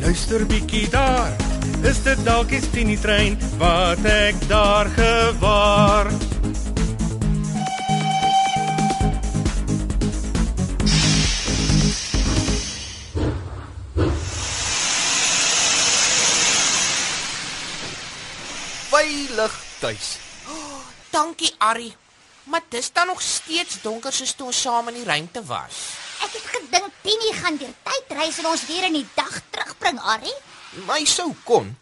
luister bietjie daar. Is dit dalk die Tini trein wat ek daar gewaar? Veilig tuis. Dankie, Arrie. Maar dis dan nog steeds donker soos toe ons saam in die ruimte was. Ek het gedink Tini gaan deur tyd reis en ons weer in die dag terugbring, Arrie. My sou kon,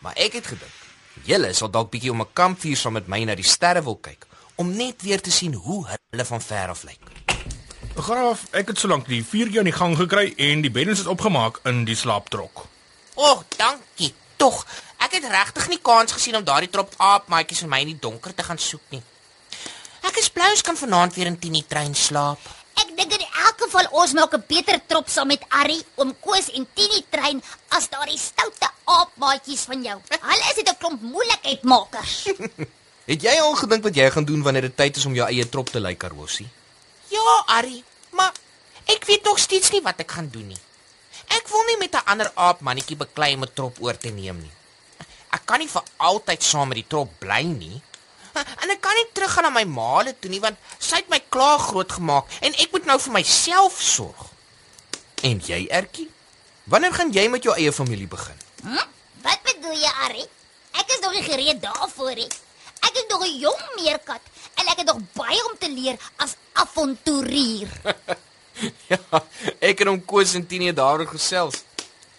maar ek het gedink julle sal dalk bietjie om 'n kampvuur saam met my na die sterre wil kyk om net weer te sien hoe hulle van ver af lyk. Graaf, ek het solank die vuurtjie aan die gang gekry en die beddens is opgemaak in die slaaptrok. O, oh, dankie. Tog, ek het regtig nie kans gesien om daardie trop aapmaatjies vir my in die donker te gaan soek nie. Ek is bly ons kan vanaand weer in Tini trein slaap. Ek dink in elk geval ons maak 'n beter trop saam met Arrie, oom Koos en Tini trein as daardie stoute aapmaatjies van jou. Hulle is net 'n klomp moeilikheidmakers. Het jy al gedink wat jy gaan doen wanneer dit tyd is om jou eie trop te lei, Karosie? Ja, Arrie, maar ek weet nog steeds nie wat ek gaan doen nie. Ek wil nie met 'n ander aapmannetjie beklei om 'n trop oor te neem nie. Ek kan nie vir altyd saam met die trop bly nie. En ek kan nie teruggaan na my maale toe nie want sy het my klaar groot gemaak en ek moet nou vir myself sorg. En jy, Ertjie? Wanneer gaan jy met jou eie familie begin? Hm? Wat bedoel jy, Arrie? Ek is nog nie gereed daarvoor nie. Ek is nog 'n jong meerkat en ek het nog baie om te leer as avonturier. ja, ek en hom Koos en Tini het daaroor gesels.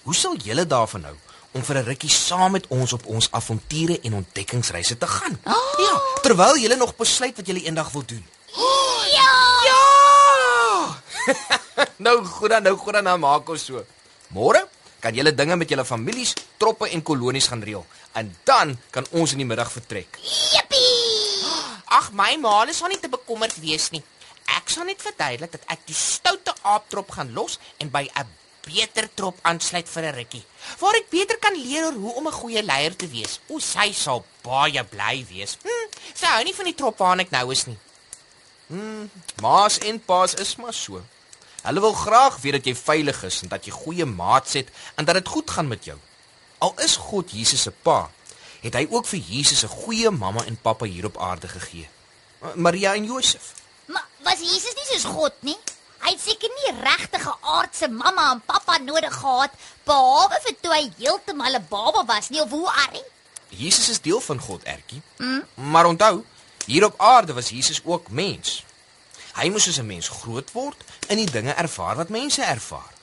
Hoe sal julle daarvan hou om vir 'n rukkie saam met ons op ons avonture en ontdekkingsreise te gaan? Oh. Ja, terwyl julle nog besluit wat julle eendag wil doen. Ja! Ja! nou goed dan, nou goed dan, nou maak ons so. Môre kan julle dinge met julle families, troppe en kolonies gaan reël en dan kan ons in die middag vertrek. Jippie! Ag, my maale sal nie te bekommerd wees nie. Ek sal net verduidelik dat ek die stoute aaptrop gaan los en by 'n beter trop aansluit vir 'n rukkie. Waar ek beter kan leer oor hoe om 'n goeie leier te wees. O, sy sal baie bly wees. Hm, sy hou nie van die trop waarna ek nou is nie. Maas en paas is maar so. Hulle wil graag weet dat jy veilig is en dat jy goeie maats het en dat dit goed gaan met jou. Al is God Jesus se pa, het hy ook vir Jesus 'n goeie mamma en pappa hier op aarde gegee. Maria en Josef. Maar was Jesus nie soos God nie? Hy het seker nie regtige aardse mamma en pappa nodig gehad behalwe vir toe hy heeltemal 'n baba was nie of hoe Arrie? Jesus is deel van God, Ertjie. Mm. Maar onthou, hier op aarde was Jesus ook mens. Hy moes soos 'n mens groot word en die dinge ervaar wat mense ervaar.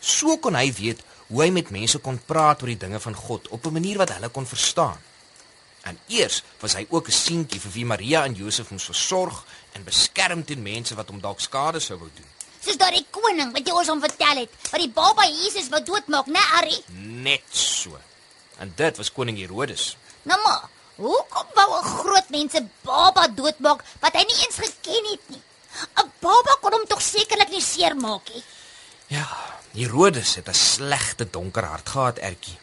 So kon hy weet hoe hy met mense kon praat oor die dinge van God op 'n manier wat hulle kon verstaan. En eers was hy ook 'n seentjie vir wie Maria en Josef moes versorg en beskerm teen mense wat hom dalk skade sou wou doen. Soos daardie koning wat jy ons hom vertel het, wat die baba Jesus wou doodmaak, né Arrie? Net so. En dit was koning Herodes. Nou maar, hoekom wou 'n groot mens 'n baba doodmaak wat hy nie eens geken het nie? 'n Baba kon hom tog sekerlik nie seermaak nie. Ja, Herodes het 'n slegte donker hart gehad, Ertjie.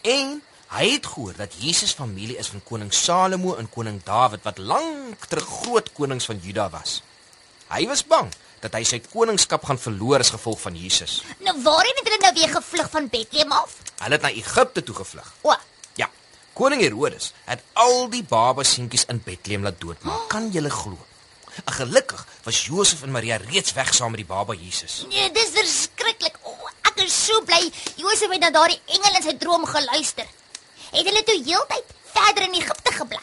En hy het gehoor dat Jesus familie is van koning Salomo en koning Dawid wat lank terug groot konings van Juda was. Hy was bang dat hy sy koningskap gaan verloor as gevolg van Jesus. Nou waarheen het hulle nou weer gevlug van Bethlehem af? Hulle het na Egipte toe gevlug. O, Ja, koning Herodes het al die baba seentjies in Bethlehem laat doodmaak. Kan jy glo? En gelukkig was Josef en Maria reeds weg saam met die baba Jesus. nee, dis verskriklik. O, ek is so bly Josef het na daardie engel in sy droom geluister. Het hulle toe heeltyd verder in Egipte gebly?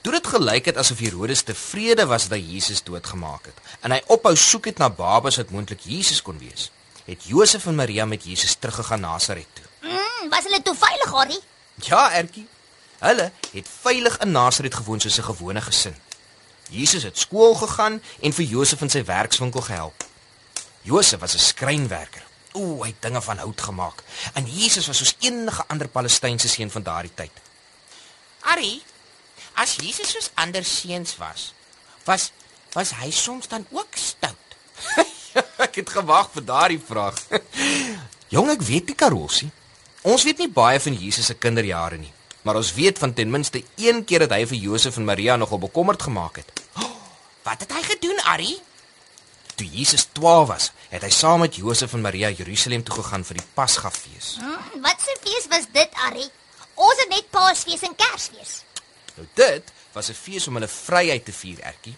Toe dit gelyk het asof Herodes tevrede was dat Jesus doodgemaak het en hy ophou soek het na babas wat moontlik Jesus kon wees, het Josef en Maria met Jesus teruggegaan Nasaret toe. Mm, was hulle toe veilig, Harry? Ja, Ertjie. Hulle het veilig in Nasaret gewoon soos 'n gewone gesin. Jesus het skool gegaan en vir Josef in sy werkswinkel gehelp. Josef was 'n skrynwerker. Ooh, hy het dinge van hout gemaak. En Jesus was soos enige ander Palestynse seun van daardie tyd. Ari, as Jesus soos ander seuns was, was was hy soms dan ook stout? ek het gewag vir daardie vraag. Jong, ek weet nie Karolsie. Ons weet nie baie van Jesus se kinderjare nie, maar ons weet van ten minste een keer dat hy vir Josef en Maria nogal bekommerd gemaak het. Wat het hy gedoen, Ari? Toe Jesus 12 was, het hy saam met Josef en Maria Jerusalem toe gegaan vir die Pasgafees. Mm, wat 'n fees was dit, Harry? Ons het net Paasfees en Kersfees. Nou dit was 'n fees om hulle vryheid te vier, Ertjie.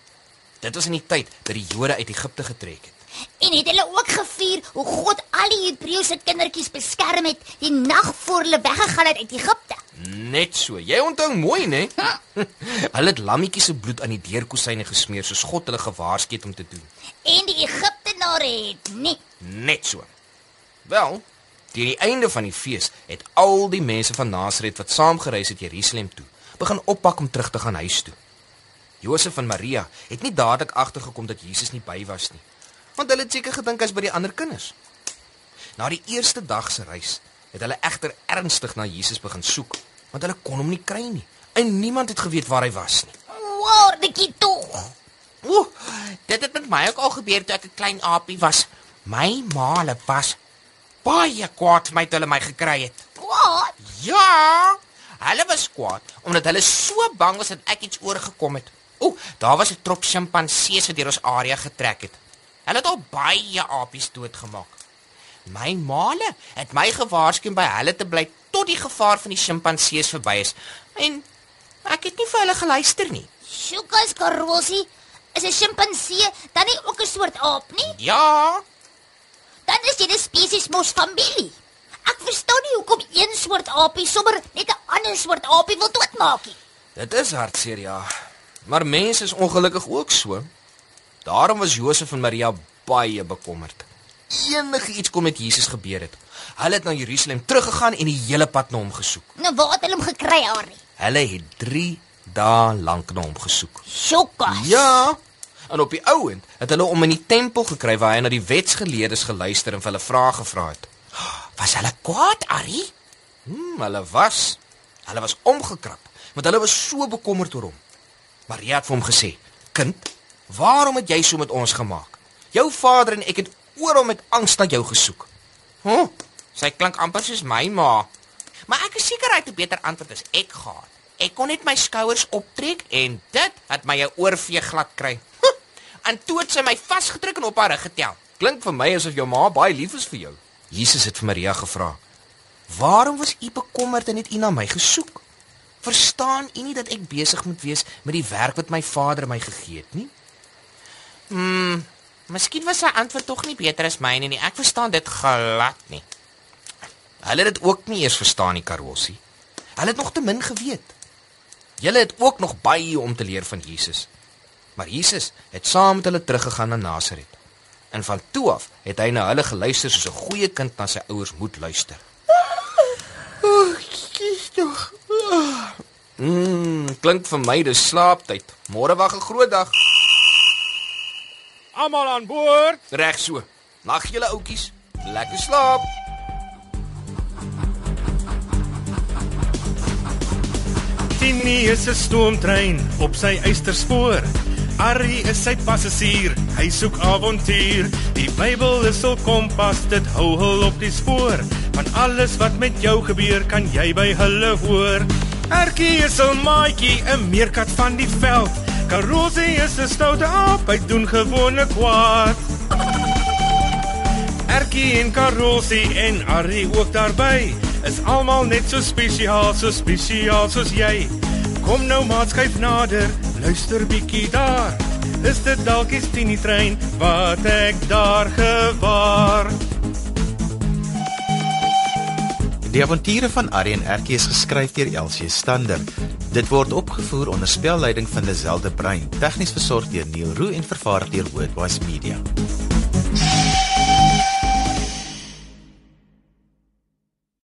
Dit was in die tyd dat die Jode uit Egipte getrek het. En het hulle ook gevier hoe God al die Hebreëse kindertjies beskerm het die nag voor hulle weggegaan het uit Egipte. Net so. Jy onthou mooi, né? hulle het lammetjies se bloed aan die deurkusyne gesmeer soos God hulle gewaarsku het om te doen. En die Egiptenare het nie. Net so. Wel, teen die einde van die fees het al die mense van Nasaret wat saamgereis het Jerusalem toe, begin oppak om terug te gaan huis toe. Josef en Maria het nie dadelik agtergekom dat Jesus nie by was nie, want hulle het seker gedink hy's by die ander kinders. Na die eerste dag se reis het hulle egter ernstig na Jesus begin soek, want hulle kon hom nie kry nie en niemand het geweet waar hy was nie. Woordetjie tog. Ooh, dit het met my ook al gebeur toe ek 'n klein aapie was. My ma hulle was baie kwaad vir my toe hulle my gekry het. Wat? Ja, hulle was kwaad omdat hulle so bang was dat ek iets oorgekom het. Ooh, daar was 'n trop sjimpansees wat deur ons area getrek het. Hulle het al baie apies doodgemaak. My maale het my gewaarsku om by hulle te bly tot die gevaar van die sjimpansees verby is. En ek het nie vir hulle geluister nie. Sjoekas Karosie, is 'n sjimpansee dan nie ook 'n soort aap nie? Ja, Dan is dit 'n spesies mos familie. Ek verstaan nie hoekom een soort aapie sommer net 'n ander soort aapie wil doodmaak nie. Dit is hartseer ja. Maar mense is ongelukkig ook so. Daarom was Josef en Maria baie bekommerd. Enige iets kon met Jesus gebeur het. Hulle het na Jerusalem teruggegaan en die hele pad na hom gesoek. Nou waar het hulle hom gekry, Harry? Hulle het 3 dae lank na hom gesoek. Sjoekas. Ja. En op die ouend het hulle hom in die tempel gekry waar hy na die wetsgeleerdes geluister en vir hulle vrae gevra het. was hulle kwaad, Ari? Hmm, hulle was. Hulle was omgekrap want hulle was so bekommerd oor hom. Maria het vir hom gesê: "Kind, waarom het jy so met ons gemaak? Jou vader en ek het oral met angs na jou gesoek." Huh, sy klink amper soos my ma. Maar ek is seker hy het 'n beter antwoord as ek gehad. Ek kon net my skouers optrek en dit het my 'n oorvee glad kry. Huh, en toe het sy my vasgedruk en op haar rug getel. Klink vir my asof jou ma baie lief is vir jou. Jesus het vir Maria gevra: "Waarom was u bekommerd en het u na my gesoek? Verstaan u nie dat ek besig moet wees met die werk wat my Vader my gegee het nie?" Hmm, miskien was sy antwoord tog nie beter as myne nie. Ek verstaan dit glad nie. Hulle het dit ook nie eers verstaan nie, Karossie. Hulle het nog te min geweet. Julle het ook nog baie om te leer van Jesus. Maar Jesus het saam met hulle teruggegaan na Nasaret. En van toe af het hy na hulle geluister soos 'n goeie kind na sy ouers moet luister. Mmm, klink vir my dis slaaptyd. Môre wag 'n groot dag. Almal aan boord. Reg so. Nag julle oudjies. Lekker slaap. Tini is 'n stoomtrein op sy eysterspoor. Arrie is sy passasier, hy soek avontuur. Die Bybel is hul kompas, dit hou hul op die spoor. Van alles wat met jou gebeur, kan jy by hulle hoor. Erkie is 'n maatjie, 'n meerkat van die veld. Karosie is 'n stoute aap, hy doen gewone kwaad. Erkie en Karosie en Arrie ook daarby is almal net so spesiaal, so spesiaal soos jy. Kom nou maat skuif nader, luister bietjie daar. Is dit dalk die Tini trein wat ek daar gewaar? Die avonture van en Erkie is geskryf deur Elsie Stander. Dit word opgevoer onder spelleiding van Lazelle de Bruin, tegnies versorg deur Neil Roo en vervaar deur Worldwide Media.